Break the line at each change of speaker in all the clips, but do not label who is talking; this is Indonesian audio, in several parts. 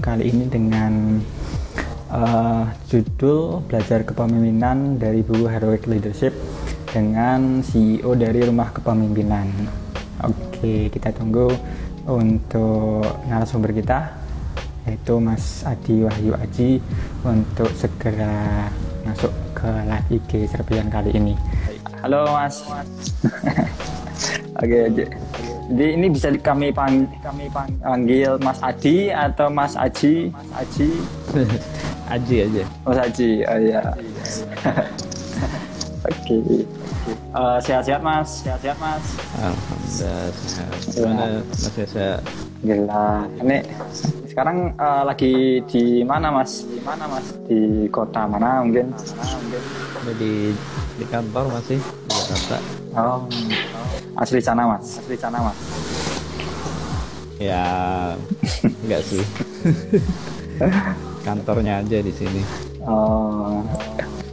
kali ini dengan uh, judul Belajar Kepemimpinan dari buku Heroic Leadership dengan CEO dari Rumah Kepemimpinan. Oke, kita tunggu untuk narasumber kita yaitu Mas Adi Wahyu Aji untuk segera masuk ke live IG Serbian kali ini. Halo Mas. Oke, okay, jadi ini bisa kami pang kami panggil Mas Adi atau Mas Aji? Mas Aji.
Aji aja.
Mas Aji. Oh iya. Oke. Uh, sehat-sehat Mas. Sehat-sehat Mas.
Alhamdulillah sehat. Gimana Mas saya?
Gila. Ini sekarang uh, lagi di mana Mas? Di mana Mas? Di kota mana mungkin? Mana mungkin?
Di di kantor masih di Jakarta.
Oh. Asli sana mas, asli sana mas.
Ya, enggak sih. Kantornya aja di sini.
Oh,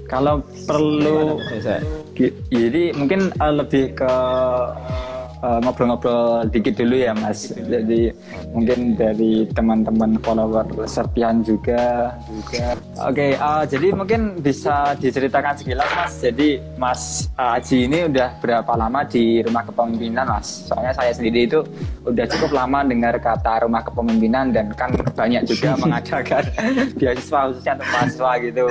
kalau perlu, jadi mungkin uh, lebih ke Eh, ngobrol-ngobrol uh, dikit dulu ya Mas. Jadi mungkin dari teman-teman follower Serpian juga. juga. Oke, okay, uh, eh, jadi mungkin bisa diceritakan sekilas Mas. Jadi Mas uh, Aji ini udah berapa lama di rumah kepemimpinan Mas? Soalnya saya sendiri itu udah cukup lama dengar kata rumah kepemimpinan dan kan banyak juga mengadakan beasiswa khususnya untuk mahasiswa gitu.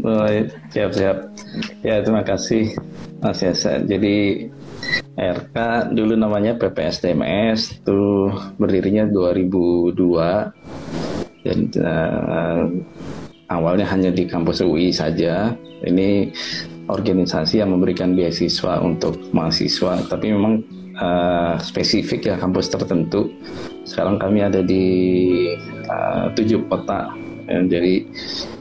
Baik, siap-siap. Ya, terima kasih Mas Yasa. Jadi RK dulu namanya PPSDMS itu berdirinya 2002 dan uh, awalnya hanya di kampus UI saja. Ini organisasi yang memberikan beasiswa untuk mahasiswa, tapi memang uh, spesifik ya kampus tertentu. Sekarang kami ada di uh, tujuh kota, jadi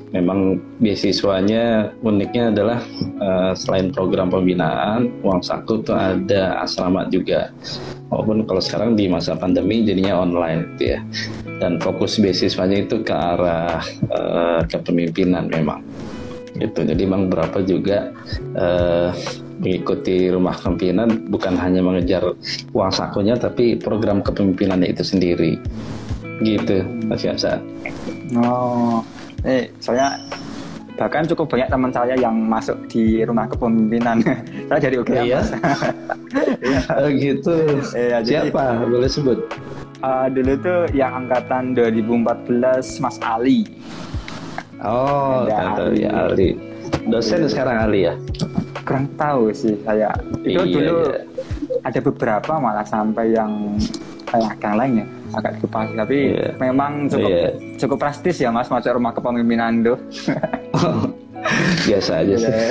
memang beasiswanya uniknya adalah uh, selain program pembinaan uang saku itu ada asrama juga. Walaupun kalau sekarang di masa pandemi jadinya online gitu ya. Dan fokus beasiswanya itu ke arah uh, kepemimpinan memang. Itu jadi memang berapa juga uh, mengikuti rumah kepemimpinan bukan hanya mengejar uang sakunya tapi program kepemimpinannya itu sendiri. Gitu Mas Yasa.
Oh eh saya bahkan cukup banyak teman saya yang masuk di rumah kepemimpinan. Saya jadi oke
ya oh, gitu. Iya, siapa jadi, boleh sebut?
Uh, dulu tuh yang angkatan 2014 Mas Ali.
Oh Ali. ya Ali. Dosen sekarang Ali ya?
Kurang tahu sih saya. Itu iya, dulu iya. ada beberapa malah sampai yang kayak yang lain ya agak lupa tapi yeah. memang cukup yeah. cukup prestis ya mas masuk rumah kepemimpinan tuh
biasa aja sih
iya.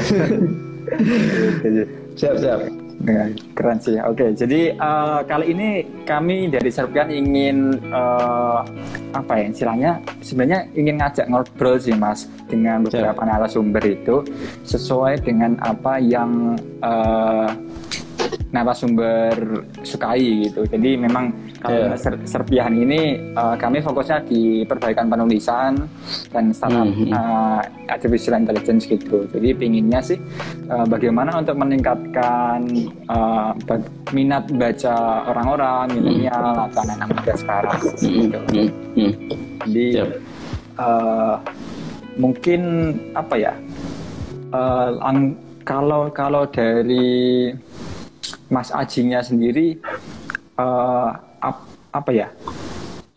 siap siap ya, keren sih oke jadi uh, kali ini kami dari Serpian ingin uh, apa ya istilahnya sebenarnya ingin ngajak ngobrol sih mas dengan beberapa narasumber itu sesuai dengan apa yang uh, narasumber sukai gitu. Jadi memang kalau yeah. Ser Serpihan ini uh, kami fokusnya di perbaikan penulisan dan startup mm -hmm. uh, artificial intelligence gitu. Jadi pinginnya sih uh, bagaimana untuk meningkatkan uh, minat baca orang-orang milenial mm -hmm. atau anak-anak muda sekarang gitu. Mm -hmm. Jadi yep. uh, mungkin apa ya? Uh, kalau kalau dari Mas Ajinya sendiri uh, ap, apa ya?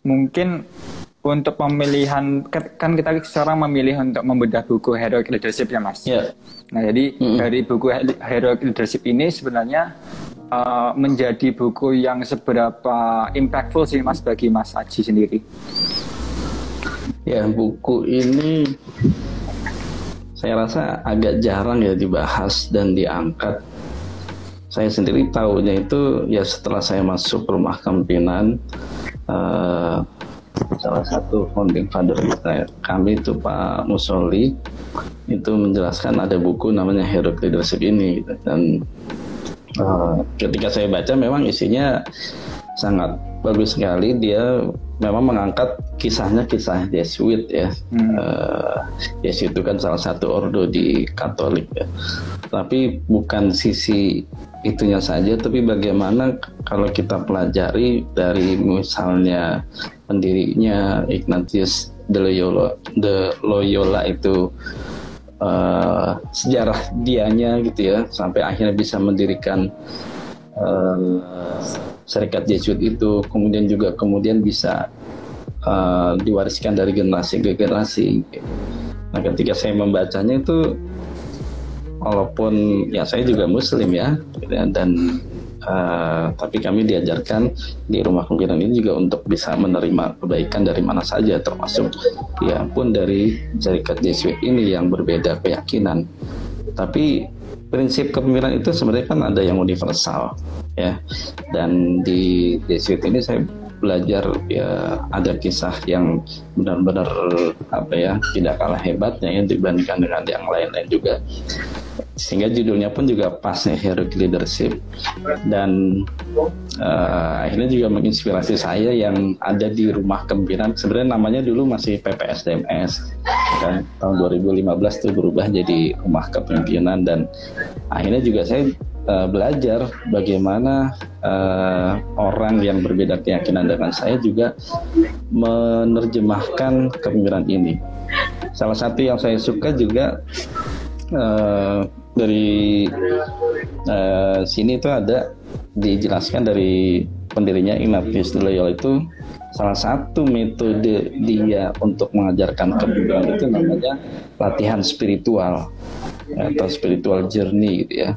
Mungkin untuk pemilihan kan kita sekarang memilih untuk membedah buku Heroic Leadership ya Mas. Yeah. Nah jadi mm -hmm. dari buku Heroic Leadership ini sebenarnya uh, menjadi buku yang seberapa impactful sih Mas bagi Mas Aji sendiri?
Ya buku ini saya rasa agak jarang ya dibahas dan diangkat saya sendiri tahunya itu ya setelah saya masuk rumah kemimpinan uh, salah satu founding father kita kami itu Pak Musoli itu menjelaskan ada buku namanya Heroic Leadership ini gitu. dan uh, ketika saya baca memang isinya sangat bagus sekali dia memang mengangkat kisahnya kisah Yesuit ya. Hmm. Uh, itu kan salah satu ordo di Katolik ya. Tapi bukan sisi itunya saja, tapi bagaimana kalau kita pelajari dari misalnya pendirinya Ignatius de Loyola, de Loyola itu uh, sejarah dianya gitu ya, sampai akhirnya bisa mendirikan serikat Yesuit itu, kemudian juga kemudian bisa uh, diwariskan dari generasi ke generasi. Nah, ketika saya membacanya itu, walaupun ya saya juga Muslim ya, dan uh, tapi kami diajarkan di rumah pimpinan ini juga untuk bisa menerima kebaikan dari mana saja, termasuk ya pun dari serikat Jesuit ini yang berbeda keyakinan. Tapi prinsip kepemimpinan itu sebenarnya kan ada yang universal ya. Dan di Jesuit ini saya belajar ya ada kisah yang benar-benar apa ya tidak kalah hebatnya ya dibandingkan dengan yang lain-lain juga sehingga judulnya pun juga pas nih heroic leadership. Dan uh, akhirnya juga menginspirasi saya yang ada di rumah kemimpinan sebenarnya namanya dulu masih PPSDMS kan? Tahun 2015 itu berubah jadi rumah kepemimpinan dan akhirnya juga saya uh, belajar bagaimana uh, orang yang berbeda keyakinan dengan saya juga menerjemahkan kepemimpinan ini. Salah satu yang saya suka juga uh, dari uh, sini itu ada dijelaskan dari pendirinya Ignatius Loyola itu salah satu metode dia untuk mengajarkan kepemimpinan itu namanya latihan spiritual atau spiritual journey gitu ya.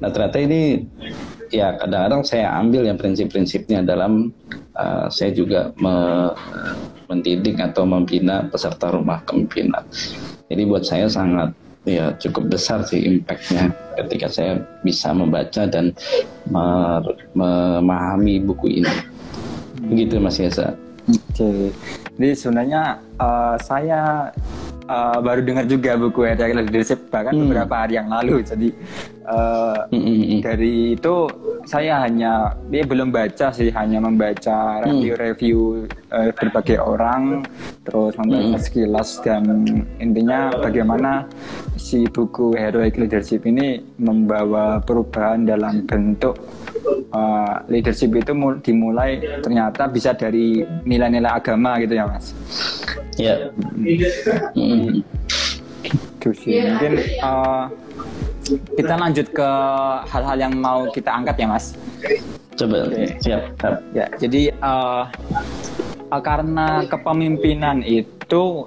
Nah ternyata ini ya kadang-kadang saya ambil yang prinsip-prinsipnya dalam uh, saya juga me mendidik atau membina peserta rumah kepemimpinan. Jadi buat saya sangat ya cukup besar sih impactnya ketika saya bisa membaca dan memahami buku ini. Begitu Mas Yesa.
Oke, jadi sebenarnya uh, saya uh, baru dengar juga buku Ethical Leadership bahkan hmm. beberapa hari yang lalu. Jadi uh, hmm, hmm, hmm. dari itu saya hanya dia belum baca sih, hanya membaca review-review uh, berbagai orang, terus membaca hmm. sekilas dan intinya bagaimana si buku Heroic Leadership ini membawa perubahan dalam bentuk uh, leadership itu dimulai ternyata bisa dari nilai-nilai agama gitu ya mas.
Ya. Yeah.
Hmm. Gitu sih. Mungkin uh, kita lanjut ke hal-hal yang mau kita angkat ya mas.
Coba. Okay. Siap.
Ya. Jadi uh, uh, karena kepemimpinan itu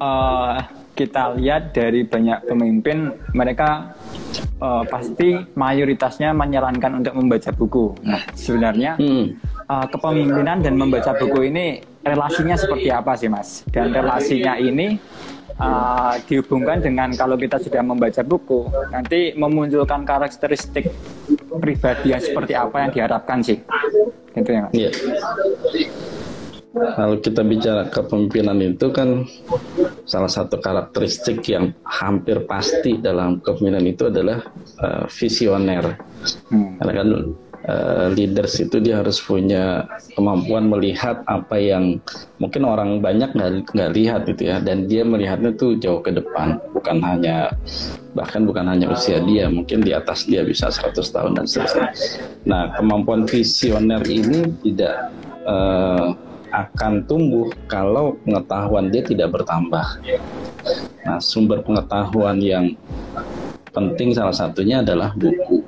uh, kita lihat dari banyak pemimpin mereka uh, pasti mayoritasnya menyarankan untuk membaca buku. Nah, sebenarnya hmm. uh, kepemimpinan dan membaca buku ini relasinya seperti apa sih, Mas? Dan relasinya ini uh, dihubungkan dengan kalau kita sudah membaca buku, nanti memunculkan karakteristik pribadi yang seperti apa yang diharapkan sih. Gitu ya, Mas. Yeah.
Kalau kita bicara kepemimpinan itu kan salah satu karakteristik yang hampir pasti dalam kepemimpinan itu adalah uh, visioner. Hmm. Karena kan uh, leaders itu dia harus punya kemampuan melihat apa yang mungkin orang banyak nggak lihat gitu ya, dan dia melihatnya tuh jauh ke depan, bukan hanya bahkan bukan hanya usia dia, mungkin di atas dia bisa 100 tahun dan seterusnya. Nah, kemampuan visioner ini tidak uh, akan tumbuh kalau pengetahuan dia tidak bertambah. Nah, sumber pengetahuan yang penting salah satunya adalah buku.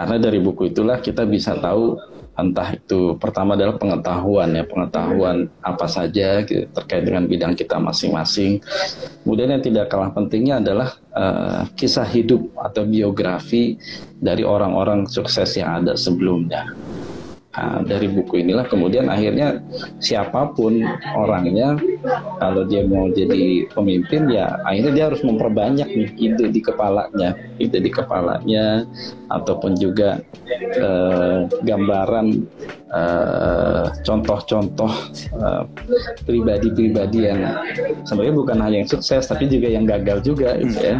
Karena dari buku itulah kita bisa tahu entah itu pertama adalah pengetahuan ya pengetahuan apa saja gitu, terkait dengan bidang kita masing-masing. Kemudian yang tidak kalah pentingnya adalah uh, kisah hidup atau biografi dari orang-orang sukses yang ada sebelumnya. Nah, dari buku inilah kemudian akhirnya siapa pun orangnya kalau dia mau jadi pemimpin ya akhirnya dia harus memperbanyak nih ide di kepalanya, ide di kepalanya ataupun juga eh, gambaran eh, contoh-contoh eh, pribadi-pribadi yang sebenarnya bukan hanya yang sukses tapi juga yang gagal juga gitu ya.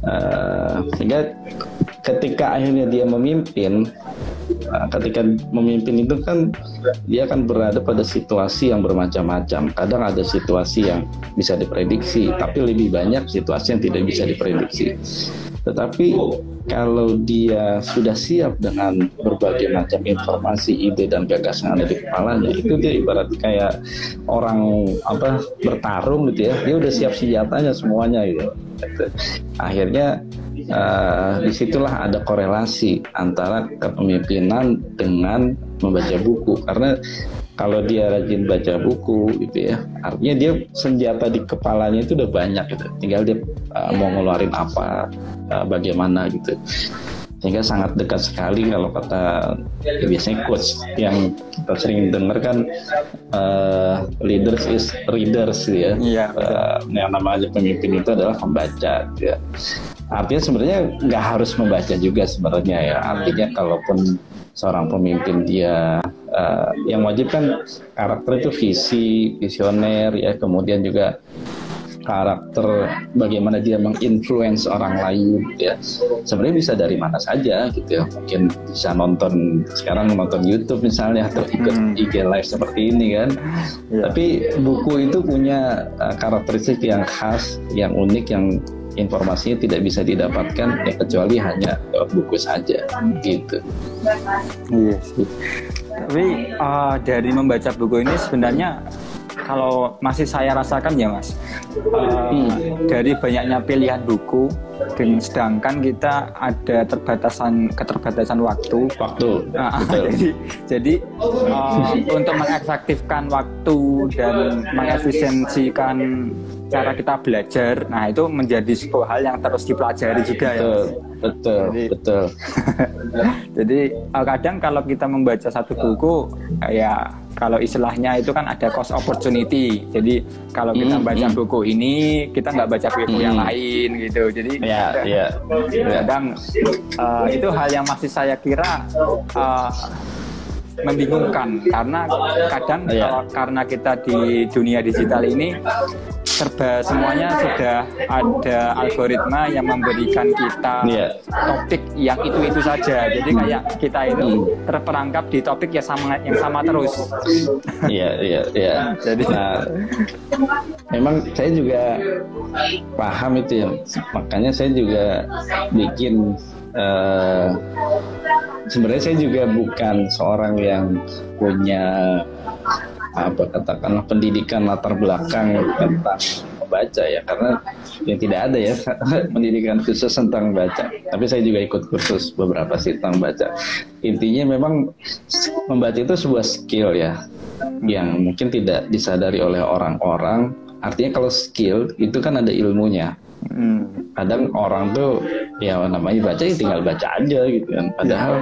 Uh, sehingga ketika akhirnya dia memimpin ketika memimpin itu kan dia akan berada pada situasi yang bermacam-macam. Kadang ada situasi yang bisa diprediksi, tapi lebih banyak situasi yang tidak bisa diprediksi. Tetapi kalau dia sudah siap dengan berbagai macam informasi, ide dan gagasan ada di kepalanya, itu dia ibarat kayak orang apa bertarung gitu ya. Dia udah siap senjatanya semuanya gitu. Akhirnya uh, di situlah ada korelasi antara kepemimpinan dengan membaca buku. Karena kalau dia rajin baca buku gitu ya artinya dia senjata di kepalanya itu udah banyak gitu. Tinggal dia uh, mau ngeluarin apa uh, bagaimana gitu. Sehingga sangat dekat sekali kalau kata ya biasanya coach yang kita sering dengar kan uh, leaders is readers ya.
Iya,
uh, yang namanya pemimpin itu adalah pembaca ya. Artinya sebenarnya nggak harus membaca juga sebenarnya ya. Artinya kalaupun seorang pemimpin dia uh, yang wajib kan karakter itu visi visioner ya kemudian juga karakter bagaimana dia menginfluence orang lain ya sebenarnya bisa dari mana saja gitu ya mungkin bisa nonton sekarang nonton YouTube misalnya atau ikut hmm. IG live seperti ini kan ya. tapi buku itu punya uh, karakteristik yang khas yang unik yang informasinya tidak bisa didapatkan ya kecuali hanya buku saja gitu.
Iya sih. Tapi uh, dari membaca buku ini sebenarnya kalau masih saya rasakan ya mas. Uh, hmm. dari banyaknya pilihan buku dan sedangkan kita ada terbatasan keterbatasan waktu.
Waktu.
Uh, jadi jadi uh, untuk mengefektifkan waktu dan mengefisiensikan cara kita belajar nah itu menjadi sebuah hal yang terus dipelajari juga
ya, betul, ya betul jadi, betul.
Jadi kadang kalau kita membaca satu buku ya kalau istilahnya itu kan ada cost opportunity jadi kalau kita hmm, baca hmm. buku ini kita nggak baca buku hmm. yang lain gitu jadi
yeah, yeah,
kadang uh, itu hal yang masih saya kira uh, membingungkan karena kadang yeah. karena kita di dunia digital ini serba semuanya sudah ada algoritma yang memberikan kita yeah. topik yang itu itu saja jadi kayak kita itu hmm. terperangkap di topik yang sama yang sama terus
iya iya iya jadi nah, memang saya juga paham itu ya makanya saya juga bikin uh, sebenarnya saya juga bukan seorang yang punya apa katakanlah pendidikan latar belakang tentang membaca ya karena yang tidak ada ya pendidikan khusus tentang baca tapi saya juga ikut kursus beberapa sih tentang baca intinya memang membaca itu sebuah skill ya yang mungkin tidak disadari oleh orang-orang. Artinya kalau skill itu kan ada ilmunya Hmm. Kadang orang tuh ya namanya baca ya tinggal baca aja gitu kan. Padahal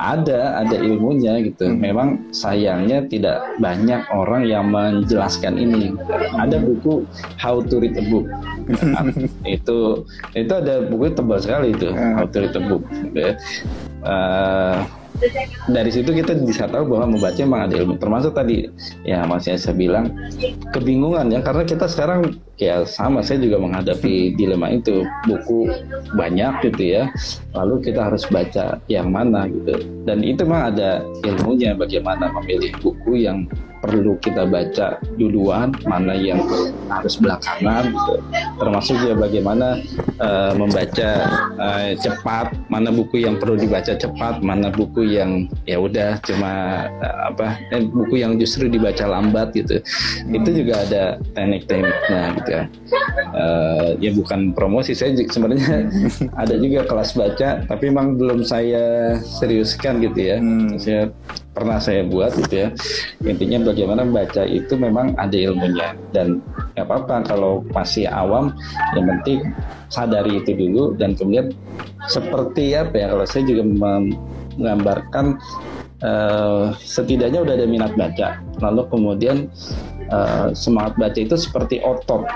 ada ada ilmunya gitu. Hmm. Memang sayangnya tidak banyak orang yang menjelaskan ini. Ada buku How to Read a Book. itu itu ada buku tebal sekali itu hmm. How to Read a Book. Uh, dari situ kita bisa tahu bahwa membaca memang ada ilmu termasuk tadi ya masih saya bilang kebingungan ya karena kita sekarang ya sama saya juga menghadapi dilema itu. Buku banyak gitu ya. Lalu kita harus baca yang mana gitu. Dan itu memang ada ilmunya bagaimana memilih buku yang perlu kita baca duluan mana yang harus belakangan gitu. Termasuk juga bagaimana uh, membaca uh, cepat mana buku yang perlu dibaca cepat mana buku yang ya udah cuma uh, apa eh, buku yang justru dibaca lambat gitu. Itu juga ada teknik-tekniknya gitu ya. Uh, ya bukan promosi saya sebenarnya ada juga kelas baca tapi memang belum saya seriuskan gitu ya. Hmm. saya pernah saya buat gitu ya. Intinya bagaimana baca itu memang ada ilmunya. Dan nggak apa-apa kalau masih awam yang penting sadari itu dulu dan kemudian seperti apa ya kalau saya juga menggambarkan uh, setidaknya udah ada minat baca. Lalu kemudian uh, semangat baca itu seperti otot.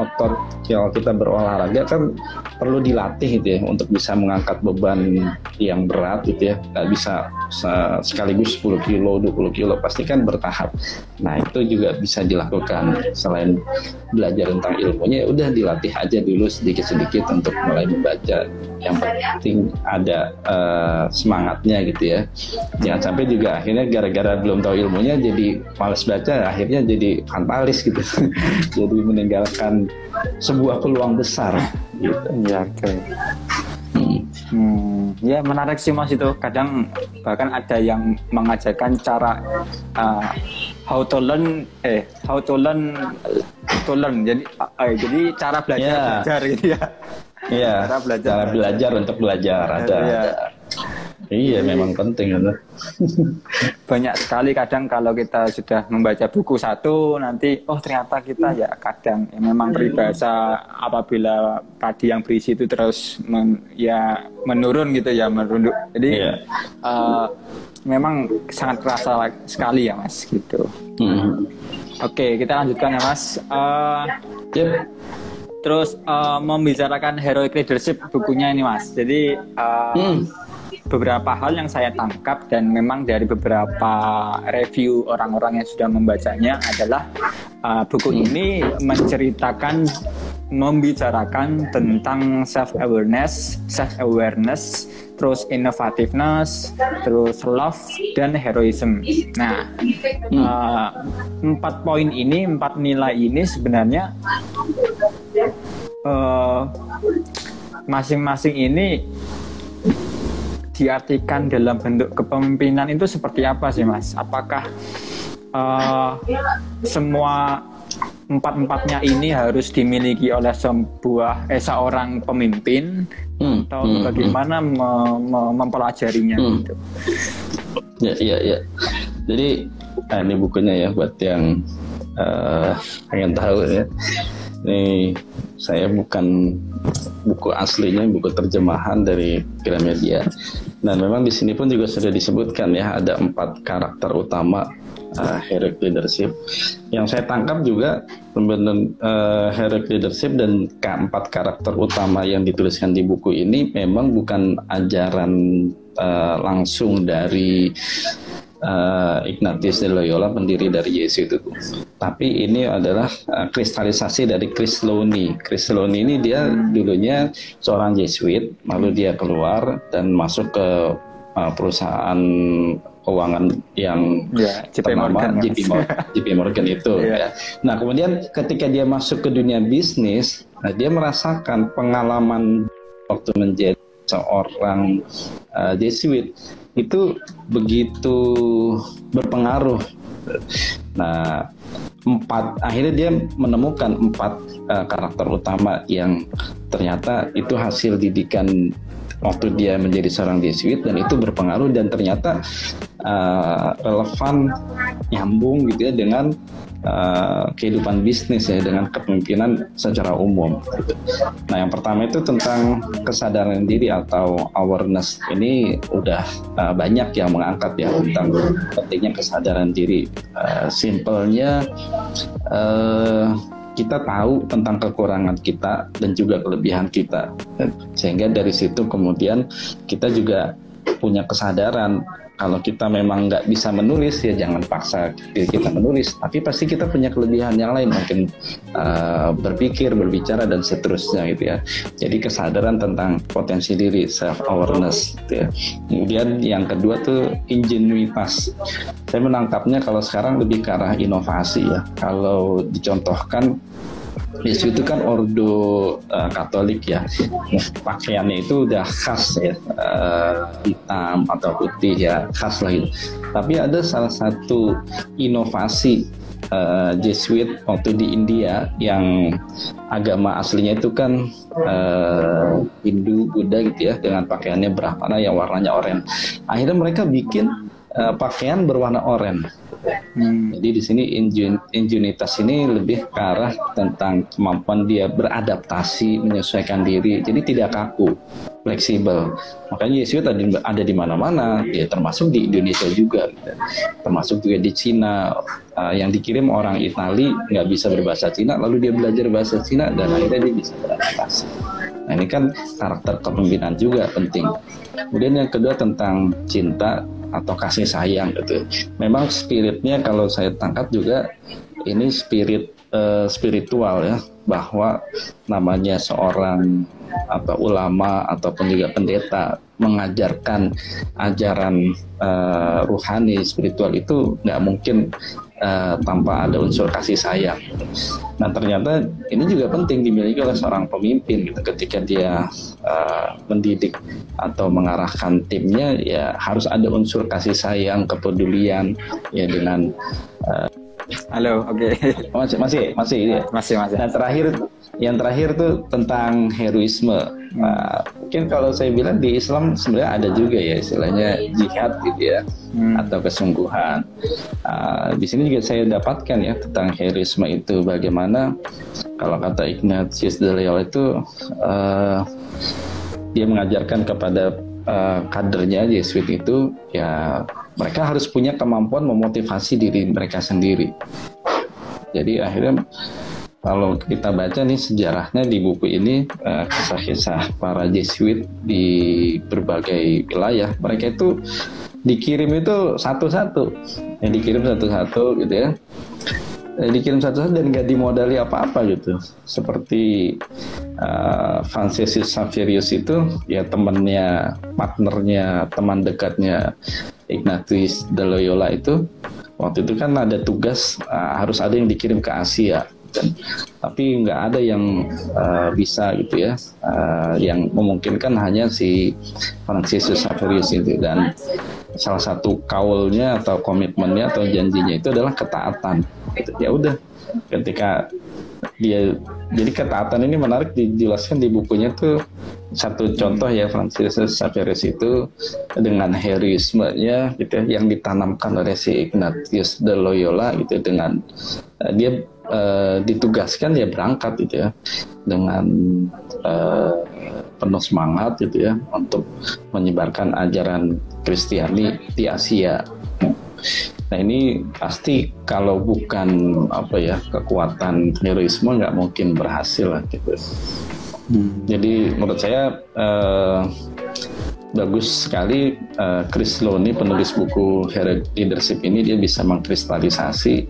Otot kalau kita berolahraga kan perlu dilatih gitu ya untuk bisa mengangkat beban yang berat gitu ya. Nggak bisa sekaligus 10 kilo 20 kilo pasti kan bertahap. Nah itu juga bisa dilakukan. Selain belajar tentang ilmunya ya udah dilatih aja dulu sedikit-sedikit untuk mulai membaca yang penting ada uh, semangatnya gitu ya. Jangan sampai juga akhirnya gara-gara belum tahu ilmunya jadi males baca akhirnya jadi fantalis gitu. Jadi meninggalkan sebuah peluang besar gitu.
Ya oke. Hmm. hmm, ya menarik sih mas itu. Kadang bahkan ada yang mengajarkan cara uh, how to learn eh how to learn to learn. Jadi uh, jadi cara belajar yeah. belajar gitu ya
Iya. Cara belajar. Cara belajar untuk belajar ada. Ya. ada. Iya, memang penting itu.
Banyak sekali kadang kalau kita sudah membaca buku satu nanti oh ternyata kita ya kadang ya memang peribahasa apabila padi yang berisi itu terus men, ya menurun gitu ya menurun. Jadi yeah. uh, memang sangat terasa sekali ya Mas gitu. Hmm. Oke, kita lanjutkan ya Mas. Uh, yep terus uh, membicarakan heroic leadership bukunya ini mas jadi uh, hmm. beberapa hal yang saya tangkap dan memang dari beberapa review orang-orang yang sudah membacanya adalah uh, buku hmm. ini menceritakan membicarakan tentang self awareness self awareness terus innovativeness, terus love dan heroism. Nah, hmm. uh, empat poin ini, empat nilai ini sebenarnya masing masing-masing ini diartikan dalam bentuk kepemimpinan itu seperti apa sih mas? Apakah uh, semua empat-empatnya ini harus dimiliki oleh sebuah eh, seorang pemimpin hmm, atau hmm, bagaimana hmm. Me, me, mempelajarinya hmm. gitu?
Ya, ya, ya. Jadi nah ini bukunya ya buat yang uh, pengen tahu ya. Ini saya bukan buku aslinya, buku terjemahan dari Gramedia. Dan memang di sini pun juga sudah disebutkan ya ada empat karakter utama uh, heroic leadership. Yang saya tangkap juga pembentuk uh, heroic leadership dan keempat karakter utama yang dituliskan di buku ini memang bukan ajaran uh, langsung dari uh, Ignatius de Loyola pendiri dari Yesus itu. Tapi ini adalah uh, kristalisasi dari Chris Lowney. Chris Lowney ini dia dulunya seorang Yesuit, lalu dia keluar dan masuk ke uh, perusahaan keuangan yang ya, JP Morgan, JP Morgan, JP Morgan itu. ya. ya. Nah kemudian ketika dia masuk ke dunia bisnis, nah, dia merasakan pengalaman waktu menjadi seorang uh, Jesuit itu begitu berpengaruh. Nah, empat akhirnya dia menemukan empat uh, karakter utama yang ternyata itu hasil didikan waktu dia menjadi seorang Jesuit dan itu berpengaruh dan ternyata uh, relevan nyambung gitu ya dengan uh, kehidupan bisnis ya dengan kepemimpinan secara umum. Nah yang pertama itu tentang kesadaran diri atau awareness ini udah uh, banyak yang mengangkat ya tentang pentingnya kesadaran diri. Uh, simpelnya uh, kita tahu tentang kekurangan kita dan juga kelebihan kita sehingga dari situ kemudian kita juga punya kesadaran kalau kita memang nggak bisa menulis ya jangan paksa diri kita menulis. Tapi pasti kita punya kelebihan yang lain mungkin uh, berpikir berbicara dan seterusnya gitu ya. Jadi kesadaran tentang potensi diri self awareness gitu ya. Kemudian yang kedua tuh ingenuitas. Saya menangkapnya kalau sekarang lebih ke arah inovasi ya. Kalau dicontohkan Yesus itu kan ordo uh, Katolik ya, pakaiannya itu udah khas ya, uh, hitam atau putih ya, khas lah gitu. Tapi ada salah satu inovasi uh, Jesuit waktu di India yang agama aslinya itu kan uh, Hindu Buddha gitu ya dengan pakaiannya Brahmana yang warnanya oranye. Akhirnya mereka bikin uh, pakaian berwarna oranye Hmm. Jadi di sini injunitas ini lebih ke arah tentang kemampuan dia beradaptasi, menyesuaikan diri. Jadi tidak kaku, fleksibel. Makanya Yesus ada, ada di mana-mana, ya termasuk di Indonesia juga, gitu. termasuk juga di Cina. Uh, yang dikirim orang Itali nggak bisa berbahasa Cina, lalu dia belajar bahasa Cina dan akhirnya dia bisa beradaptasi. Nah ini kan karakter kepemimpinan juga penting. Kemudian yang kedua tentang cinta atau kasih sayang gitu. Memang spiritnya kalau saya tangkap juga ini spirit uh, spiritual ya. bahwa namanya seorang atau ulama ataupun juga pendeta mengajarkan ajaran uh, ruhani spiritual itu nggak mungkin uh, tanpa ada unsur kasih sayang. Nah ternyata ini juga penting dimiliki oleh seorang pemimpin gitu ketika dia uh, mendidik atau mengarahkan timnya ya harus ada unsur kasih sayang kepedulian ya dengan uh,
Halo, oke. Okay.
Masih masih masih ya.
Masih masih.
Nah terakhir yang terakhir tuh tentang heroisme. Nah, mungkin kalau saya bilang di Islam sebenarnya ada juga ya istilahnya jihad gitu ya hmm. atau kesungguhan. Uh, di sini juga saya dapatkan ya tentang heroisme itu bagaimana kalau kata Ignatius de Loyola itu uh, dia mengajarkan kepada uh, kadernya Yesuit itu ya mereka harus punya kemampuan memotivasi diri mereka sendiri. Jadi akhirnya kalau kita baca nih sejarahnya di buku ini eh, kisah-kisah para Jesuit di berbagai wilayah, mereka itu dikirim itu satu-satu, yang dikirim satu-satu gitu ya. Eh, dikirim satu-satu dan nggak dimodali apa-apa gitu. Seperti uh, Francis Xaverius itu ya temannya partnernya teman dekatnya Ignatius de Loyola itu waktu itu kan ada tugas uh, harus ada yang dikirim ke Asia dan tapi nggak ada yang uh, bisa gitu ya uh, yang memungkinkan hanya si Francis Xaverius itu. Dan salah satu kaulnya atau komitmennya atau janjinya itu adalah ketaatan. Ya udah ketika dia jadi ketaatan ini menarik dijelaskan di bukunya tuh satu contoh ya Francis Xaverius itu dengan heroismenya gitu ya, yang ditanamkan oleh si Ignatius de Loyola gitu dengan uh, dia uh, ditugaskan ya berangkat gitu ya dengan uh, penuh semangat gitu ya untuk menyebarkan ajaran Kristiani di Asia. Nah ini pasti kalau bukan apa ya kekuatan heroisme nggak mungkin berhasil lah gitu. Hmm. Jadi menurut saya uh, bagus sekali uh, Chris Loni penulis buku Hero Leadership ini dia bisa mengkristalisasi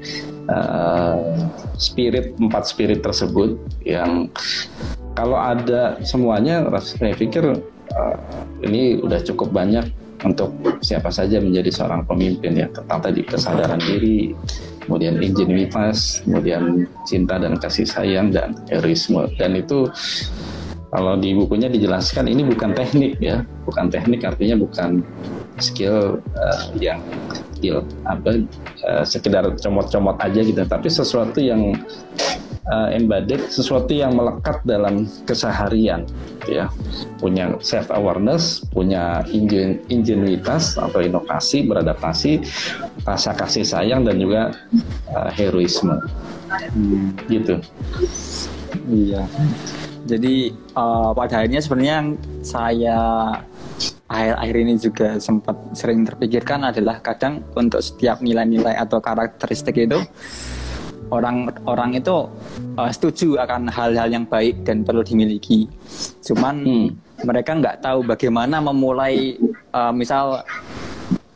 uh, spirit empat spirit tersebut yang kalau ada semuanya saya pikir uh, ini udah cukup banyak untuk siapa saja menjadi seorang pemimpin ya. Tentang tadi kesadaran diri kemudian ingenuitas kemudian cinta dan kasih sayang dan heroisme dan itu kalau di bukunya dijelaskan ini bukan teknik ya, bukan teknik artinya bukan skill uh, yang skill apa uh, sekedar comot-comot aja gitu, tapi sesuatu yang uh, embedded, sesuatu yang melekat dalam keseharian, ya. Punya self awareness, punya ingen, ingenuitas atau inovasi, beradaptasi, rasa kasih sayang dan juga uh, heroisme, hmm. gitu.
Iya. Jadi uh, pada akhirnya sebenarnya yang saya akhir-akhir ini juga sempat sering terpikirkan adalah kadang untuk setiap nilai-nilai atau karakteristik itu orang-orang itu uh, setuju akan hal-hal yang baik dan perlu dimiliki. Cuman hmm. mereka nggak tahu bagaimana memulai uh, misal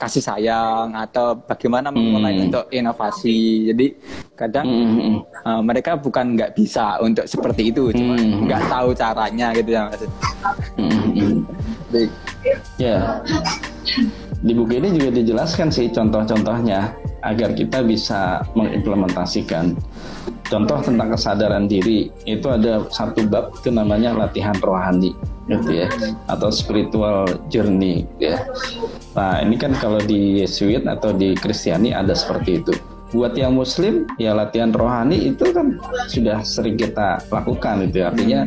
kasih sayang atau bagaimana memulai hmm. untuk inovasi. Jadi kadang hmm. uh, mereka bukan nggak bisa untuk seperti itu, cuma hmm. nggak tahu caranya gitu ya mas. Hmm.
Ya, di buku ini juga dijelaskan sih contoh-contohnya agar kita bisa mengimplementasikan. Contoh tentang kesadaran diri itu ada satu bab itu namanya latihan rohani gitu ya atau spiritual journey ya. Nah ini kan kalau di Yesuit atau di Kristiani ada seperti itu. Buat yang Muslim ya latihan rohani itu kan sudah sering kita lakukan itu ya. artinya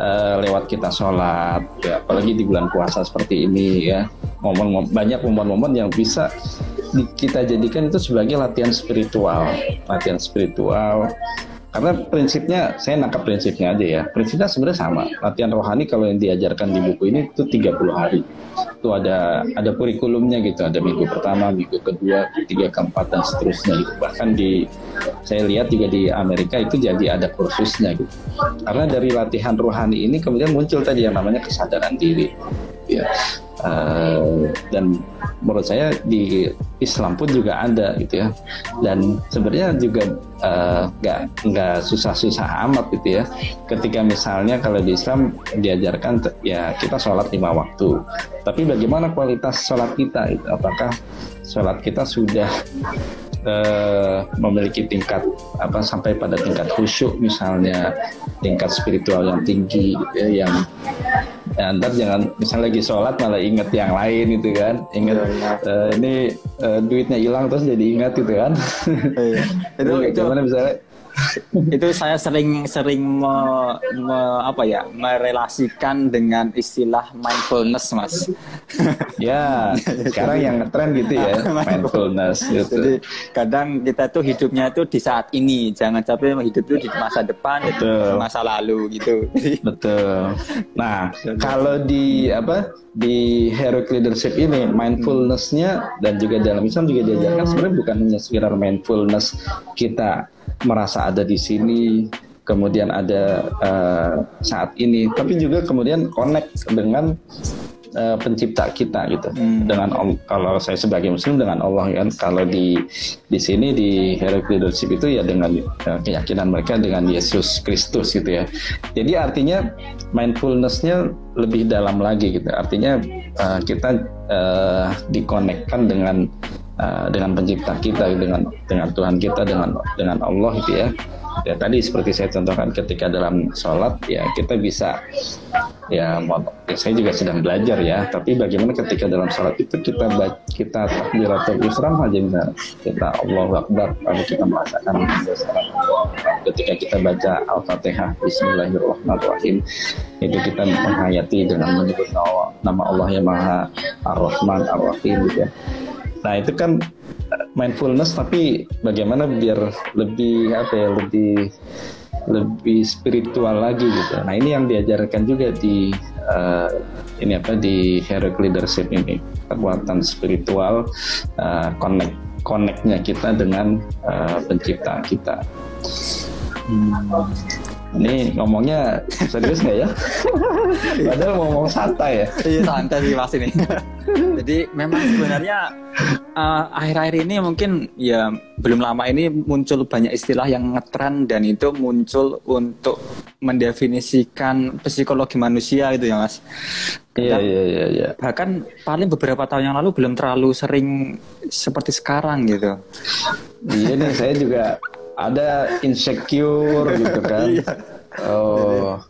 uh, lewat kita sholat ya apalagi di bulan puasa seperti ini ya momen, banyak momen-momen yang bisa kita jadikan itu sebagai latihan spiritual. Latihan spiritual. Karena prinsipnya saya nangkap prinsipnya aja ya. Prinsipnya sebenarnya sama. Latihan rohani kalau yang diajarkan di buku ini itu 30 hari. Itu ada ada kurikulumnya gitu. Ada minggu pertama minggu kedua ketiga keempat dan seterusnya gitu. Bahkan di saya lihat juga di Amerika itu jadi ada kursusnya gitu. Karena dari latihan rohani ini kemudian muncul tadi yang namanya kesadaran diri. Ya uh, dan menurut saya di Islam pun juga ada gitu ya. Dan sebenarnya juga nggak uh, nggak susah-susah amat gitu ya. Ketika misalnya kalau di Islam diajarkan ya kita sholat lima waktu. Tapi bagaimana kualitas sholat kita itu apakah sholat kita sudah uh, memiliki tingkat apa sampai pada tingkat khusyuk misalnya tingkat spiritual yang tinggi ya, yang ya, ntar jangan misalnya lagi sholat malah inget yang lain gitu kan inget uh, ini uh, duitnya hilang terus jadi ingat gitu kan.
Iya. itu, itu gimana misalnya itu saya sering sering me, me, apa ya merelasikan dengan istilah mindfulness mas
ya sekarang yang ngetren gitu ya mindfulness gitu.
jadi kadang kita tuh hidupnya tuh di saat ini jangan sampai hidup tuh di masa depan betul. masa lalu gitu
betul nah kalau di apa di heroic leadership ini mindfulnessnya dan juga dalam Islam juga diajarkan sebenarnya bukan hanya sekedar mindfulness kita merasa ada di sini kemudian ada uh, saat ini. Tapi juga kemudian connect dengan uh, pencipta kita gitu. Hmm. dengan kalau saya sebagai muslim dengan Allah kan. Kalau di di sini di heroic leadership itu ya dengan uh, keyakinan mereka dengan Yesus Kristus gitu ya. Jadi artinya mindfulnessnya lebih dalam lagi gitu. Artinya uh, kita uh, dikonekkan dengan uh, dengan pencipta kita dengan dengan Tuhan kita dengan dengan Allah itu ya. Ya tadi seperti saya contohkan ketika dalam sholat ya kita bisa ya, ya saya juga sedang belajar ya. Tapi bagaimana ketika dalam sholat itu kita kita takbiratul ihram aja bisa kita Allah Akbar lalu kita merasakan ketika kita baca al-fatihah Bismillahirrahmanirrahim itu kita menghayati dengan menyebut nama Allah yang Maha Ar-Rahman Ar-Rahim gitu ya Nah itu kan eh, mindfulness tapi bagaimana biar lebih apa ya lebih lebih spiritual lagi gitu. Nah ini yang diajarkan juga di uh, ini apa di heroic leadership ini kekuatan spiritual uh, connect connectnya kita dengan uh, pencipta kita. Hmm. Ini ngomongnya serius nggak ya? Padahal mau ngomong santai ya.
Iya santai sih mas ini. Jadi memang sebenarnya uh, akhir-akhir ini mungkin ya belum lama ini muncul banyak istilah yang ngetren dan itu muncul untuk mendefinisikan psikologi manusia gitu ya mas.
Iya iya iya. Ya.
Bahkan paling beberapa tahun yang lalu belum terlalu sering seperti sekarang gitu.
Iya nih saya juga ada insecure gitu kan. Iya. Oh,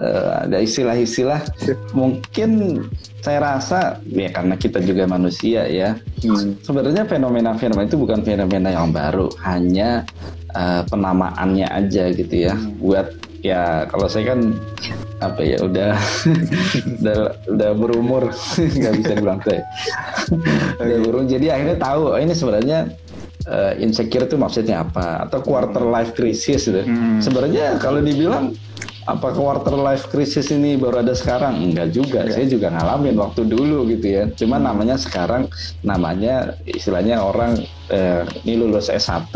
uh, ada istilah-istilah. Mungkin saya rasa ya karena kita juga manusia ya. Hmm. Sebenarnya fenomena-fenomena itu bukan fenomena yang baru, hanya uh, penamaannya aja gitu ya. Hmm. Buat ya kalau saya kan apa ya udah udah udah berumur nggak bisa dibilang saya udah berumur jadi akhirnya tahu oh, ini sebenarnya uh, insecure itu maksudnya apa atau quarter life crisis gitu. Hmm. Sebenarnya kalau dibilang apa quarter life crisis ini baru ada sekarang? Enggak juga. Yeah. Saya juga ngalamin waktu dulu gitu ya. Cuma hmm. namanya sekarang namanya istilahnya orang eh, ini lulus S1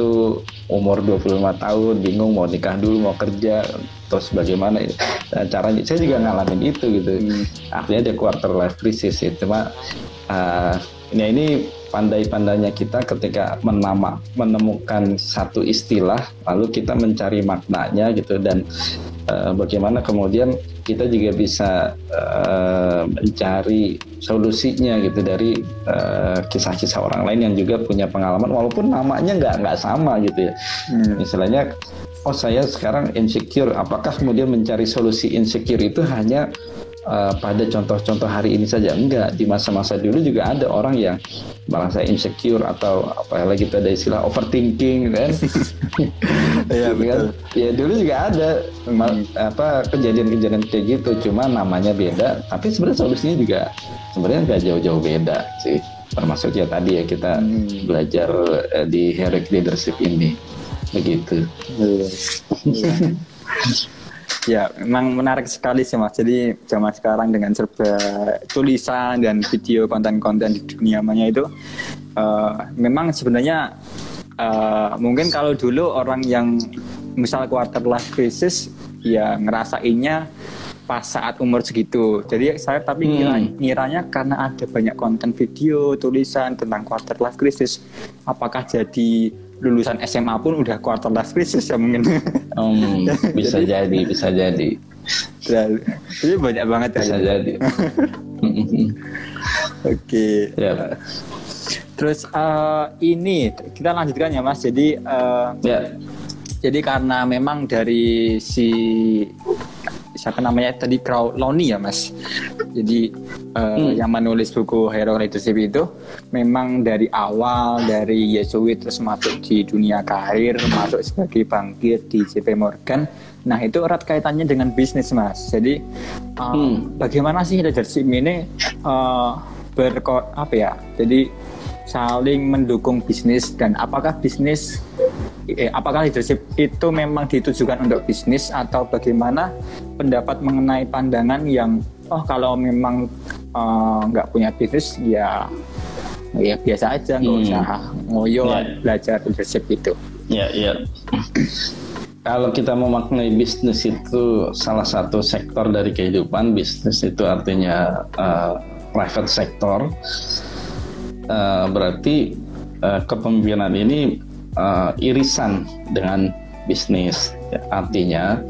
umur 25 tahun bingung mau nikah dulu mau kerja terus bagaimana nah, caranya saya juga ngalamin itu gitu. Hmm. Artinya ada quarter life crisis ya. Cuma uh, ini ini pandai-pandainya kita ketika menama menemukan satu istilah lalu kita mencari maknanya gitu dan uh, bagaimana kemudian kita juga bisa uh, mencari solusinya gitu dari eh, kisah-kisah orang lain yang juga punya pengalaman walaupun namanya nggak nggak sama gitu ya hmm. misalnya oh saya sekarang insecure apakah kemudian mencari solusi insecure itu hanya uh, pada contoh-contoh hari ini saja? Enggak. Di masa-masa dulu juga ada orang yang merasa insecure atau apa lagi itu ada istilah overthinking kan? Ya kan? ya dulu juga ada hmm. apa kejadian-kejadian kayak gitu. Cuma namanya beda. Tapi sebenarnya solusinya juga sebenarnya nggak jauh-jauh beda sih. Termasuk ya tadi ya kita hmm. belajar uh, di heroic leadership ini. Begitu.
Ya. Ya, memang menarik sekali sih mas. Jadi zaman sekarang dengan serba tulisan dan video konten-konten di dunia maya itu, uh, memang sebenarnya uh, mungkin kalau dulu orang yang misal quarter life crisis, ya ngerasainnya pas saat umur segitu. Jadi saya tapi hmm. ngiranya karena ada banyak konten video, tulisan tentang quarter life crisis, apakah jadi lulusan SMA pun udah quarter life crisis ya mungkin?
Um, bisa jadi, jadi, bisa jadi.
Jadi banyak banget
ya. Bisa jadi.
Oke. Okay.
Ya.
Terus uh, ini kita lanjutkan ya Mas. Jadi uh,
ya.
Jadi karena memang dari si siapa namanya tadi Crowley ya mas jadi uh, hmm. yang menulis buku Hero Leadership itu memang dari awal dari Yesuit terus masuk di dunia karir masuk sebagai bangkit di JP Morgan nah itu erat kaitannya dengan bisnis mas jadi uh, hmm. bagaimana sih leadership ini uh, berko apa ya jadi saling mendukung bisnis dan apakah bisnis eh, apakah leadership itu memang ditujukan untuk bisnis atau bagaimana pendapat mengenai pandangan yang oh kalau memang nggak uh, punya bisnis ya ya biasa aja nggak hmm. usah ngoyo yeah. belajar leadership itu.
Ya yeah, ya. Yeah. kalau kita memaknai bisnis itu salah satu sektor dari kehidupan bisnis itu artinya uh, private sector uh, berarti uh, kepemimpinan ini uh, irisan dengan bisnis. Artinya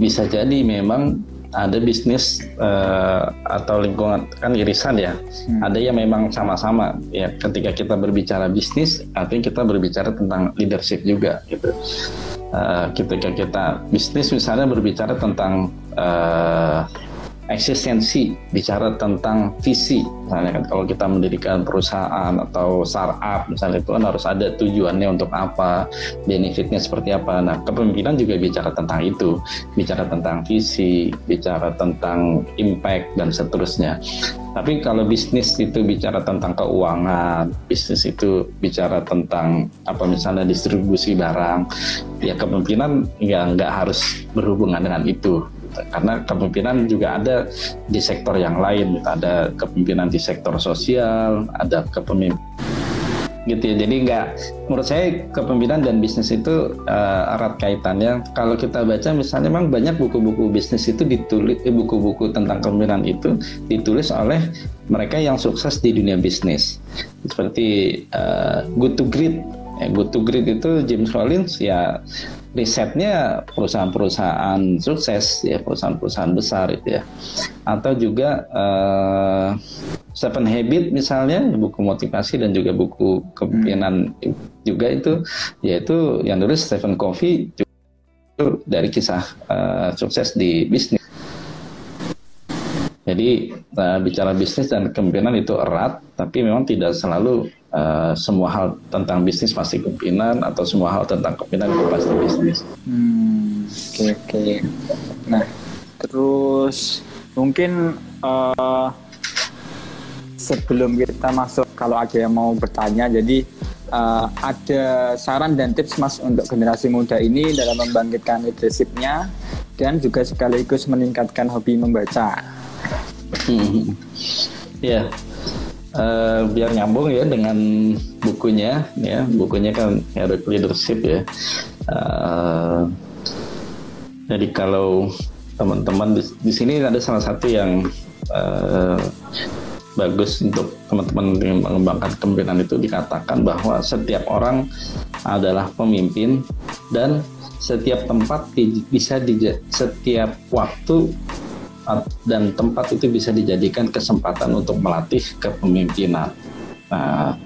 bisa jadi memang ada bisnis uh, atau lingkungan kan irisan ya. Hmm. Ada yang memang sama-sama ya. Ketika kita berbicara bisnis, artinya kita berbicara tentang leadership juga gitu. Uh, ketika kita bisnis misalnya berbicara tentang uh, eksistensi, bicara tentang visi. Misalnya kan kalau kita mendirikan perusahaan atau startup misalnya itu kan harus ada tujuannya untuk apa, benefitnya seperti apa. Nah, kepemimpinan juga bicara tentang itu, bicara tentang visi, bicara tentang impact dan seterusnya. Tapi kalau bisnis itu bicara tentang keuangan, bisnis itu bicara tentang apa misalnya distribusi barang, ya kepemimpinan ya nggak harus berhubungan dengan itu karena kepemimpinan juga ada di sektor yang lain ada kepemimpinan di sektor sosial ada kepemimpinan gitu ya. Jadi nggak menurut saya kepemimpinan dan bisnis itu uh, erat kaitannya. Kalau kita baca misalnya memang banyak buku-buku bisnis itu ditulis eh, buku-buku tentang kepemimpinan itu ditulis oleh mereka yang sukses di dunia bisnis. Seperti uh, Good to Great. Good to Great itu James Collins ya risetnya perusahaan-perusahaan sukses ya perusahaan-perusahaan besar itu ya atau juga uh, Seven Habit misalnya buku motivasi dan juga buku kepemimpinan hmm. juga itu yaitu yang nulis Stephen Covey dari kisah uh, sukses di bisnis jadi uh, bicara bisnis dan kepemimpinan itu erat tapi memang tidak selalu uh, semua hal tentang bisnis pasti kepemimpinan atau semua hal tentang kepemimpinan itu pasti bisnis.
Hmm, oke okay, oke. Okay. Nah, terus mungkin uh, sebelum kita masuk kalau ada yang mau bertanya, jadi uh, ada saran dan tips mas untuk generasi muda ini dalam membangkitkan leadershipnya dan juga sekaligus meningkatkan hobi membaca.
Hmm. Ya, yeah uh, biar nyambung ya dengan bukunya ya. Bukunya kan Heroic Leadership ya. Uh, jadi kalau teman-teman di, di sini ada salah satu yang uh, bagus untuk teman-teman mengembangkan kepemimpinan itu dikatakan bahwa setiap orang adalah pemimpin dan setiap tempat di, bisa di setiap waktu dan tempat itu bisa dijadikan kesempatan untuk melatih kepemimpinan. Nah,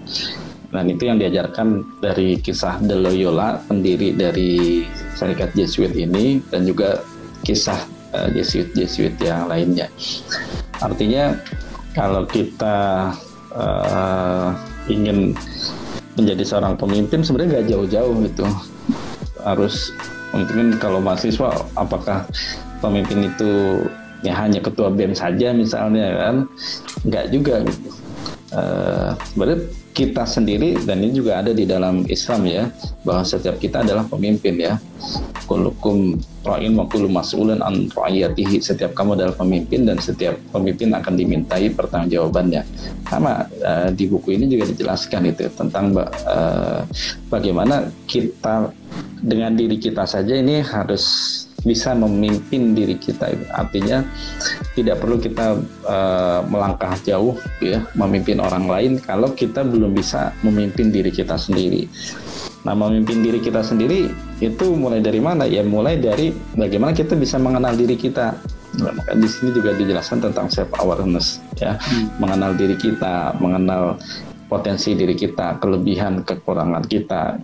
dan itu yang diajarkan dari kisah De Loyola, pendiri dari Serikat Jesuit ini, dan juga kisah uh, Jesuit-Jesuit yang lainnya. Artinya, kalau kita uh, ingin menjadi seorang pemimpin, sebenarnya nggak jauh-jauh gitu. Harus mungkin kalau mahasiswa, apakah pemimpin itu ya hanya ketua BEM saja misalnya kan? Nggak juga gitu. Uh, kita sendiri dan ini juga ada di dalam Islam ya bahwa setiap kita adalah pemimpin ya. Kulukum ra'in wa kullu mas'ulun an ra'iyatihi. Setiap kamu adalah pemimpin dan setiap pemimpin akan dimintai pertanggungjawabannya. Sama uh, di buku ini juga dijelaskan itu tentang uh, bagaimana kita dengan diri kita saja ini harus bisa memimpin diri kita. Artinya tidak perlu kita uh, melangkah jauh ya memimpin orang lain kalau kita belum bisa memimpin diri kita sendiri. Nah, memimpin diri kita sendiri itu mulai dari mana? Ya mulai dari bagaimana kita bisa mengenal diri kita. Nah, maka di sini juga dijelaskan tentang self awareness ya, hmm. mengenal diri kita, mengenal potensi diri kita, kelebihan, kekurangan kita,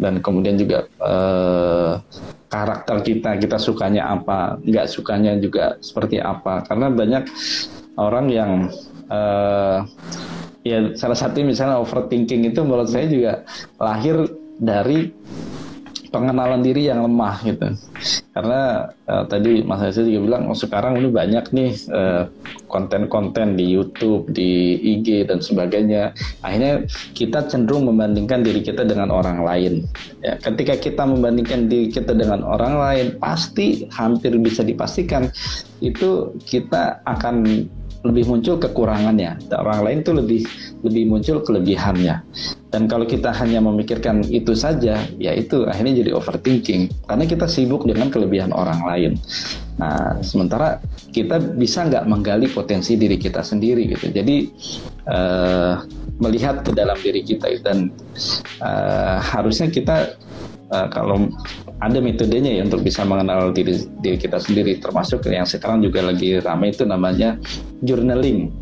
dan kemudian juga eh, karakter kita, kita sukanya apa, nggak sukanya juga seperti apa. Karena banyak orang yang eh, ya salah satu misalnya overthinking itu menurut saya juga lahir dari pengenalan diri yang lemah gitu. Karena uh, tadi Mas Hasil juga bilang, oh sekarang ini banyak nih konten konten-konten di YouTube, di IG dan sebagainya. Akhirnya kita cenderung membandingkan diri kita dengan orang lain. Ya, ketika kita membandingkan diri kita dengan orang lain, pasti hampir bisa dipastikan itu kita akan lebih muncul kekurangannya. Orang lain tuh lebih lebih muncul kelebihannya. Dan kalau kita hanya memikirkan itu saja, ya itu akhirnya jadi overthinking karena kita sibuk dengan kelebihan orang lain. Nah, sementara kita bisa nggak menggali potensi diri kita sendiri gitu. Jadi uh, melihat ke dalam diri kita dan uh, harusnya kita uh, kalau ada metodenya ya untuk bisa mengenal diri diri kita sendiri termasuk yang sekarang juga lagi ramai itu namanya journaling.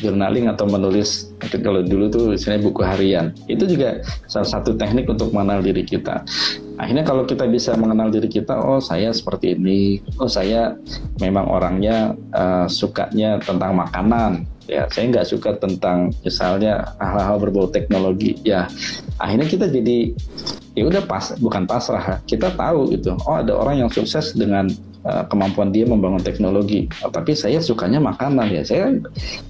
Journaling atau menulis kalau dulu tuh misalnya buku harian. Itu juga salah satu teknik untuk mengenal diri kita. Akhirnya kalau kita bisa mengenal diri kita oh saya seperti ini. Oh saya memang orangnya uh, sukanya tentang makanan. Ya saya nggak suka tentang misalnya hal-hal berbau teknologi. Ya akhirnya kita jadi ya udah pas bukan pasrah. Kita tahu gitu oh ada orang yang sukses dengan kemampuan dia membangun teknologi. Tapi saya sukanya makanan ya. Saya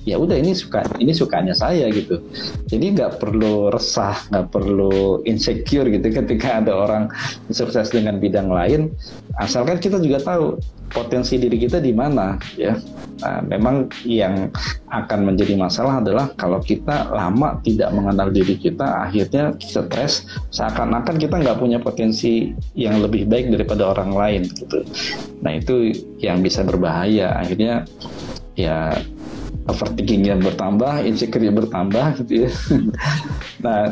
ya udah ini suka ini sukanya saya gitu. Jadi nggak perlu resah nggak perlu insecure gitu ketika ada orang sukses dengan bidang lain. Asalkan kita juga tahu potensi diri kita di mana ya. Nah, memang yang akan menjadi masalah adalah kalau kita lama tidak mengenal diri kita, akhirnya stres, seakan-akan kita nggak punya potensi yang lebih baik daripada orang lain gitu. Nah itu yang bisa berbahaya. Akhirnya ya overthinkingnya bertambah, insecure bertambah gitu ya. nah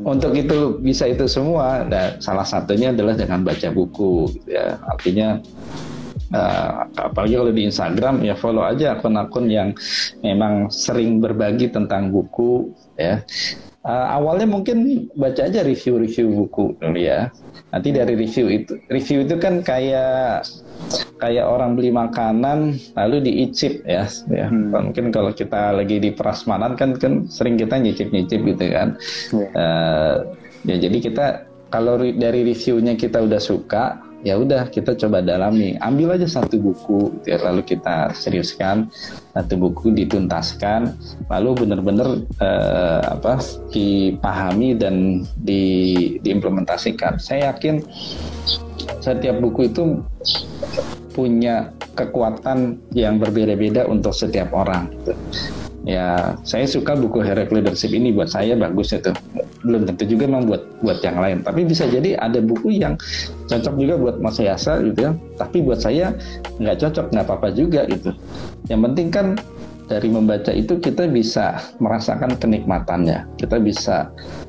untuk itu bisa itu semua, nah, salah satunya adalah dengan baca buku, gitu ya. Artinya uh, apalagi kalau di Instagram ya follow aja akun-akun yang memang sering berbagi tentang buku ya uh, awalnya mungkin baca aja review-review buku dulu ya nanti dari review itu review itu kan kayak kayak orang beli makanan lalu diicip ya, ya. Hmm. mungkin kalau kita lagi di prasmanan kan kan sering kita nyicip-nyicip gitu kan yeah. Ya. uh, ya jadi kita kalau dari reviewnya kita udah suka ya udah kita coba dalami. Ambil aja satu buku ya, lalu kita seriuskan. Satu buku dituntaskan lalu benar-benar eh, apa dipahami dan di, diimplementasikan. Saya yakin setiap buku itu punya kekuatan yang berbeda-beda untuk setiap orang ya saya suka buku Herek Leadership ini. Buat saya bagus itu. Belum tentu juga memang buat buat yang lain. Tapi bisa jadi ada buku yang cocok juga buat Mas Yasa gitu ya. Tapi buat saya nggak cocok nggak apa-apa juga gitu. Yang penting kan dari membaca itu kita bisa merasakan kenikmatannya. Kita bisa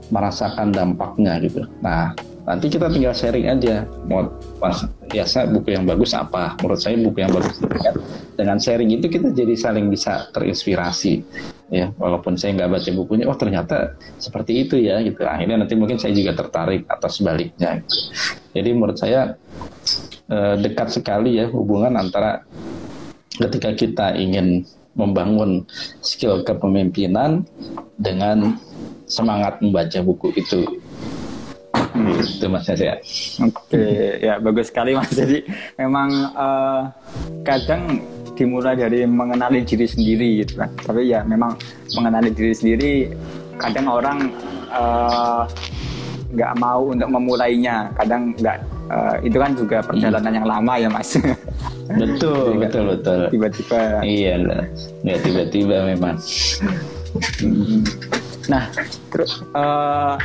merasakan dampaknya gitu. Nah nanti kita tinggal sharing aja. Mau pas biasa buku yang bagus apa? Menurut saya buku yang bagus kan. Dengan sharing itu kita jadi saling bisa terinspirasi ya. Walaupun saya nggak baca bukunya oh ternyata seperti itu ya gitu. Akhirnya nanti mungkin saya juga tertarik atau sebaliknya gitu. jadi menurut saya eh, dekat sekali ya hubungan antara ketika kita ingin membangun skill kepemimpinan dengan semangat membaca buku itu itu mas saya.
Oke, ya bagus sekali mas. Jadi memang uh, kadang dimulai dari mengenali diri sendiri gitu kan. Tapi ya memang mengenali diri sendiri kadang orang eh, nggak uh, mau untuk memulainya. Kadang nggak uh, itu kan juga perjalanan hmm. yang lama ya mas.
Betul, betul, betul.
Tiba-tiba.
Iya, nggak tiba-tiba memang.
Hmm. Nah, terus uh,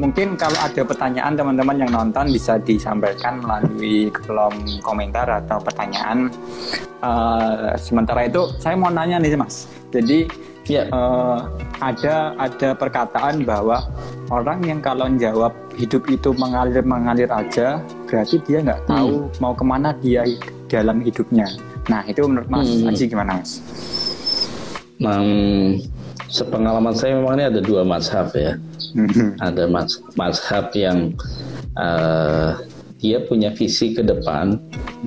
mungkin kalau ada pertanyaan teman-teman yang nonton bisa disampaikan melalui kolom komentar atau pertanyaan. Uh, sementara itu saya mau nanya nih mas. Jadi ya uh, ada ada perkataan bahwa orang yang kalau jawab hidup itu mengalir mengalir aja berarti dia nggak tahu hmm. mau ke mana dia dalam hidupnya. Nah itu menurut Mas hmm. Aji gimana Mas?
Um, sepengalaman saya memang ini ada dua mazhab ya. Ada mas mazhab yang uh, dia punya visi ke depan,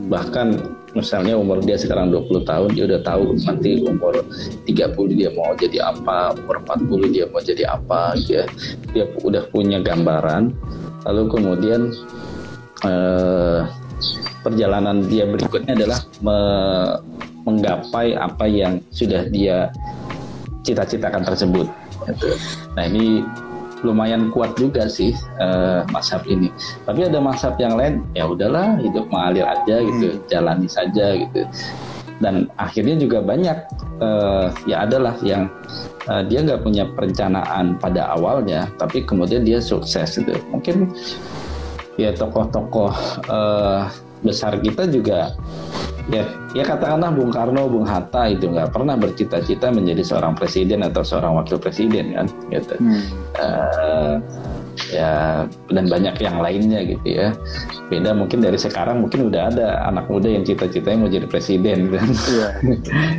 bahkan misalnya umur dia sekarang 20 tahun, dia udah tahu nanti umur 30 dia mau jadi apa, umur 40 dia mau jadi apa, dia, dia udah punya gambaran. Lalu kemudian uh, perjalanan dia berikutnya adalah me menggapai apa yang sudah dia cita-citakan tersebut. Gitu. Nah ini lumayan kuat juga sih uh, mazhab ini. Tapi ada mazhab yang lain, ya udahlah hidup mengalir aja gitu, hmm. jalani saja gitu. Dan akhirnya juga banyak uh, ya adalah yang uh, dia nggak punya perencanaan pada awalnya, tapi kemudian dia sukses gitu. Mungkin ya tokoh-tokoh uh, besar kita juga ya ya katakanlah Bung Karno, Bung Hatta itu nggak pernah bercita-cita menjadi seorang presiden atau seorang wakil presiden kan gitu hmm. uh, ya dan banyak yang lainnya gitu ya beda mungkin dari sekarang mungkin udah ada anak muda yang cita-citanya mau jadi presiden kan yeah.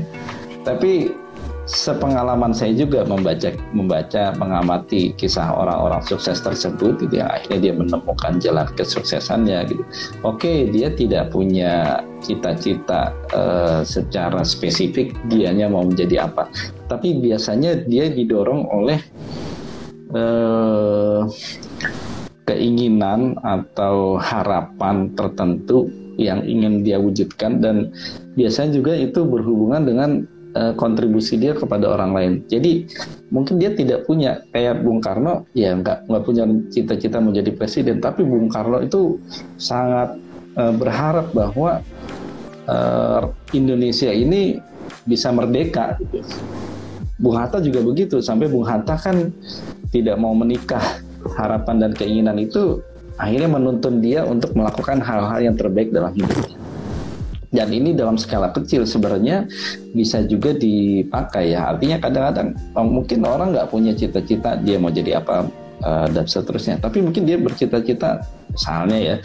tapi sepengalaman saya juga membaca membaca mengamati kisah orang-orang sukses tersebut gitu yang akhirnya dia menemukan jalan kesuksesannya gitu. Oke, dia tidak punya cita-cita uh, secara spesifik dianya mau menjadi apa. Tapi biasanya dia didorong oleh uh, keinginan atau harapan tertentu yang ingin dia wujudkan dan biasanya juga itu berhubungan dengan uh, kontribusi dia kepada orang lain. Jadi mungkin dia tidak punya kayak Bung Karno, ya nggak nggak punya cita-cita menjadi presiden, tapi Bung Karno itu sangat uh, berharap bahwa uh, Indonesia ini bisa merdeka. Gitu. Bung Hatta juga begitu, sampai Bung Hatta kan tidak mau menikah. Harapan dan keinginan itu akhirnya menuntun dia untuk melakukan hal-hal yang terbaik dalam hidupnya dan ini dalam skala kecil sebenarnya bisa juga dipakai ya. Artinya kadang-kadang oh, mungkin orang nggak punya cita-cita dia mau jadi apa uh, dan seterusnya. Tapi mungkin dia bercita-cita misalnya ya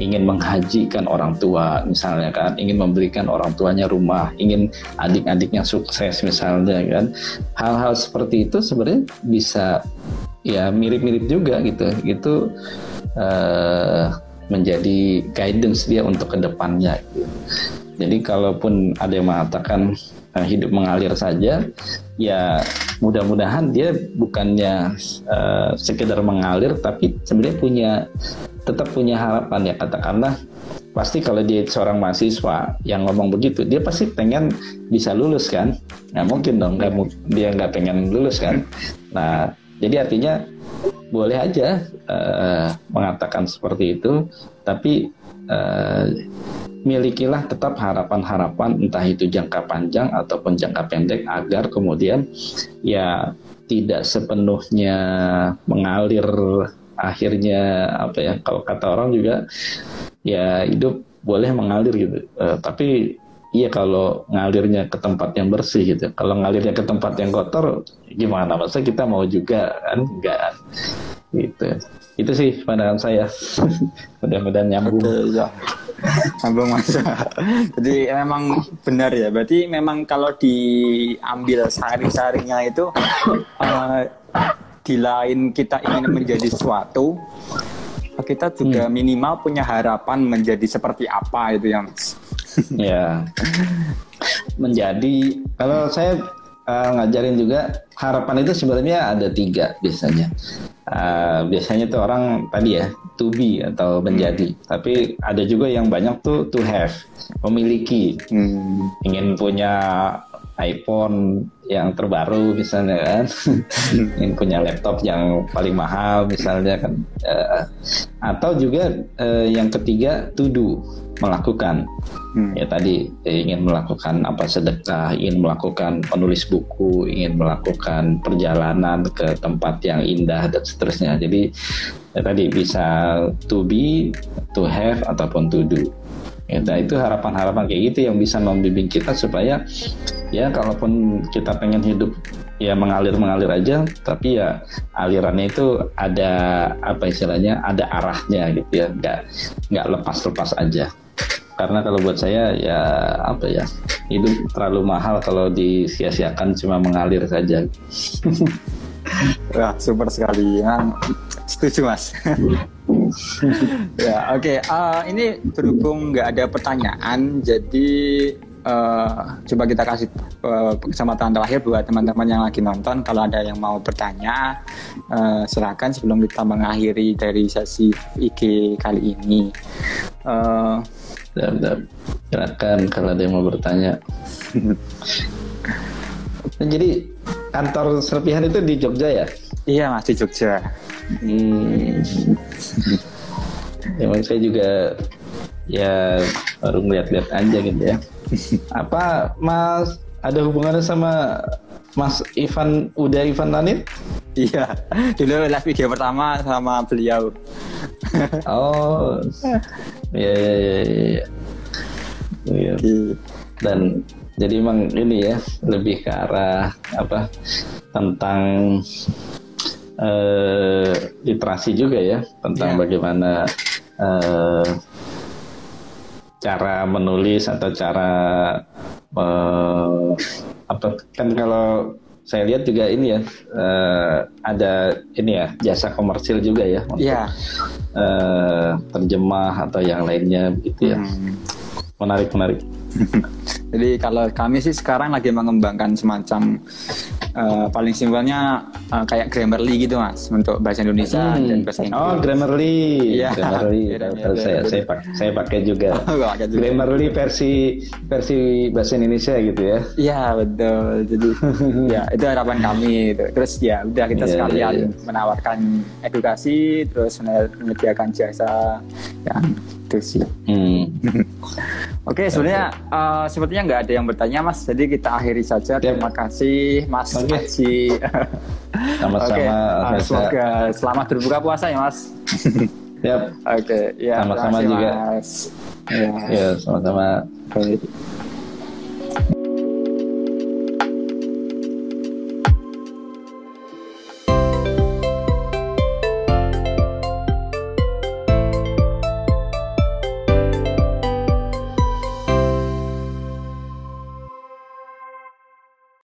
ingin menghajikan orang tua misalnya kan ingin memberikan orang tuanya rumah ingin adik-adiknya sukses misalnya kan. Hal-hal seperti itu sebenarnya bisa ya mirip-mirip juga gitu. Itu uh, menjadi guidance dia untuk ke depannya. Jadi kalaupun ada yang mengatakan uh, hidup mengalir saja, ya mudah-mudahan dia bukannya uh, sekedar mengalir, tapi sebenarnya punya tetap punya harapan ya. Katakanlah pasti kalau dia seorang mahasiswa yang ngomong begitu dia pasti pengen bisa lulus kan? Nggak mungkin dong dia nggak pengen lulus kan? Nah jadi artinya boleh aja uh, mengatakan seperti itu, tapi uh, milikilah tetap harapan-harapan entah itu jangka panjang ataupun jangka pendek agar kemudian ya tidak sepenuhnya mengalir akhirnya apa ya kalau kata orang juga ya hidup boleh mengalir gitu. Uh, tapi iya kalau ngalirnya ke tempat yang bersih gitu. Kalau ngalirnya ke tempat yang kotor, gimana? Masa kita mau juga kan? Enggak. Gitu. Itu sih pandangan saya. Mudah-mudahan nyambung. Oke, ya.
Nyambung mas. Jadi memang benar ya. Berarti memang kalau diambil sari-sarinya itu uh, di lain kita ingin menjadi sesuatu, kita juga hmm. minimal punya harapan menjadi seperti apa itu yang
ya. Menjadi kalau saya uh, ngajarin juga harapan itu sebenarnya ada tiga biasanya. Uh, biasanya tuh orang tadi ya to be atau menjadi. Tapi ada juga yang banyak tuh to have memiliki. Hmm. ingin punya iPhone yang terbaru misalnya kan. Ingin punya laptop yang paling mahal misalnya kan. Uh, atau juga uh, yang ketiga to do melakukan. Hmm. ya tadi ingin melakukan apa sedekah ingin melakukan penulis buku ingin melakukan perjalanan ke tempat yang indah dan seterusnya. Jadi ya tadi bisa to be to have ataupun to do Ya, itu harapan-harapan kayak gitu yang bisa membimbing kita supaya ya kalaupun kita pengen hidup ya mengalir mengalir aja, tapi ya alirannya itu ada apa istilahnya ada arahnya gitu ya, nggak nggak lepas lepas aja. Karena kalau buat saya ya apa ya hidup terlalu mahal kalau disia-siakan cuma mengalir saja.
Wah super sekali, ya. setuju mas. ya oke okay. uh, ini berhubung nggak ada pertanyaan jadi uh, coba kita kasih uh, kesempatan terakhir buat teman-teman yang lagi nonton kalau ada yang mau bertanya uh, silakan sebelum kita mengakhiri dari sesi IG kali ini uh,
silakan kalau ada yang mau bertanya jadi kantor serpihan itu di Jogja ya
iya mas di Jogja Hmm.
Emang saya juga ya baru ngeliat-liat aja gitu ya. Apa Mas ada hubungannya sama Mas Ivan Uda Ivan Tanit?
Iya, dulu live video pertama sama beliau.
oh, iya iya iya. iya. iya. Dan jadi emang ini ya lebih ke arah apa tentang uh, literasi juga ya tentang yeah. bagaimana uh, cara menulis atau cara uh, apa kan kalau saya lihat juga ini ya ada ini ya jasa komersil juga ya untuk yeah. uh, terjemah atau yang lainnya gitu ya hmm. menarik menarik
jadi kalau kami sih sekarang lagi mengembangkan semacam uh, paling simpelnya uh, kayak Grammarly gitu mas untuk bahasa Indonesia hmm. dan bahasa Inggris.
Oh Grammarly, ya. Grammarly. ya, saya saya pakai saya pakai juga. Oh, pakai juga. Grammarly versi versi bahasa Indonesia gitu ya.
Iya betul. Jadi ya itu harapan kami. Itu. Terus ya udah kita yeah, sekalian yeah, yeah. menawarkan edukasi, terus menyediakan jasa yang itu sih. Hmm. Oke, okay, sebenarnya uh, sepertinya nggak ada yang bertanya, Mas. Jadi kita akhiri saja. Terima kasih, Mas okay. Aji.
Sama-sama. Okay.
Uh, semoga selamat berbuka puasa ya, Mas.
Yap.
Oke, okay. ya.
Sama-sama juga.
Mas.
Ya, ya sama-sama.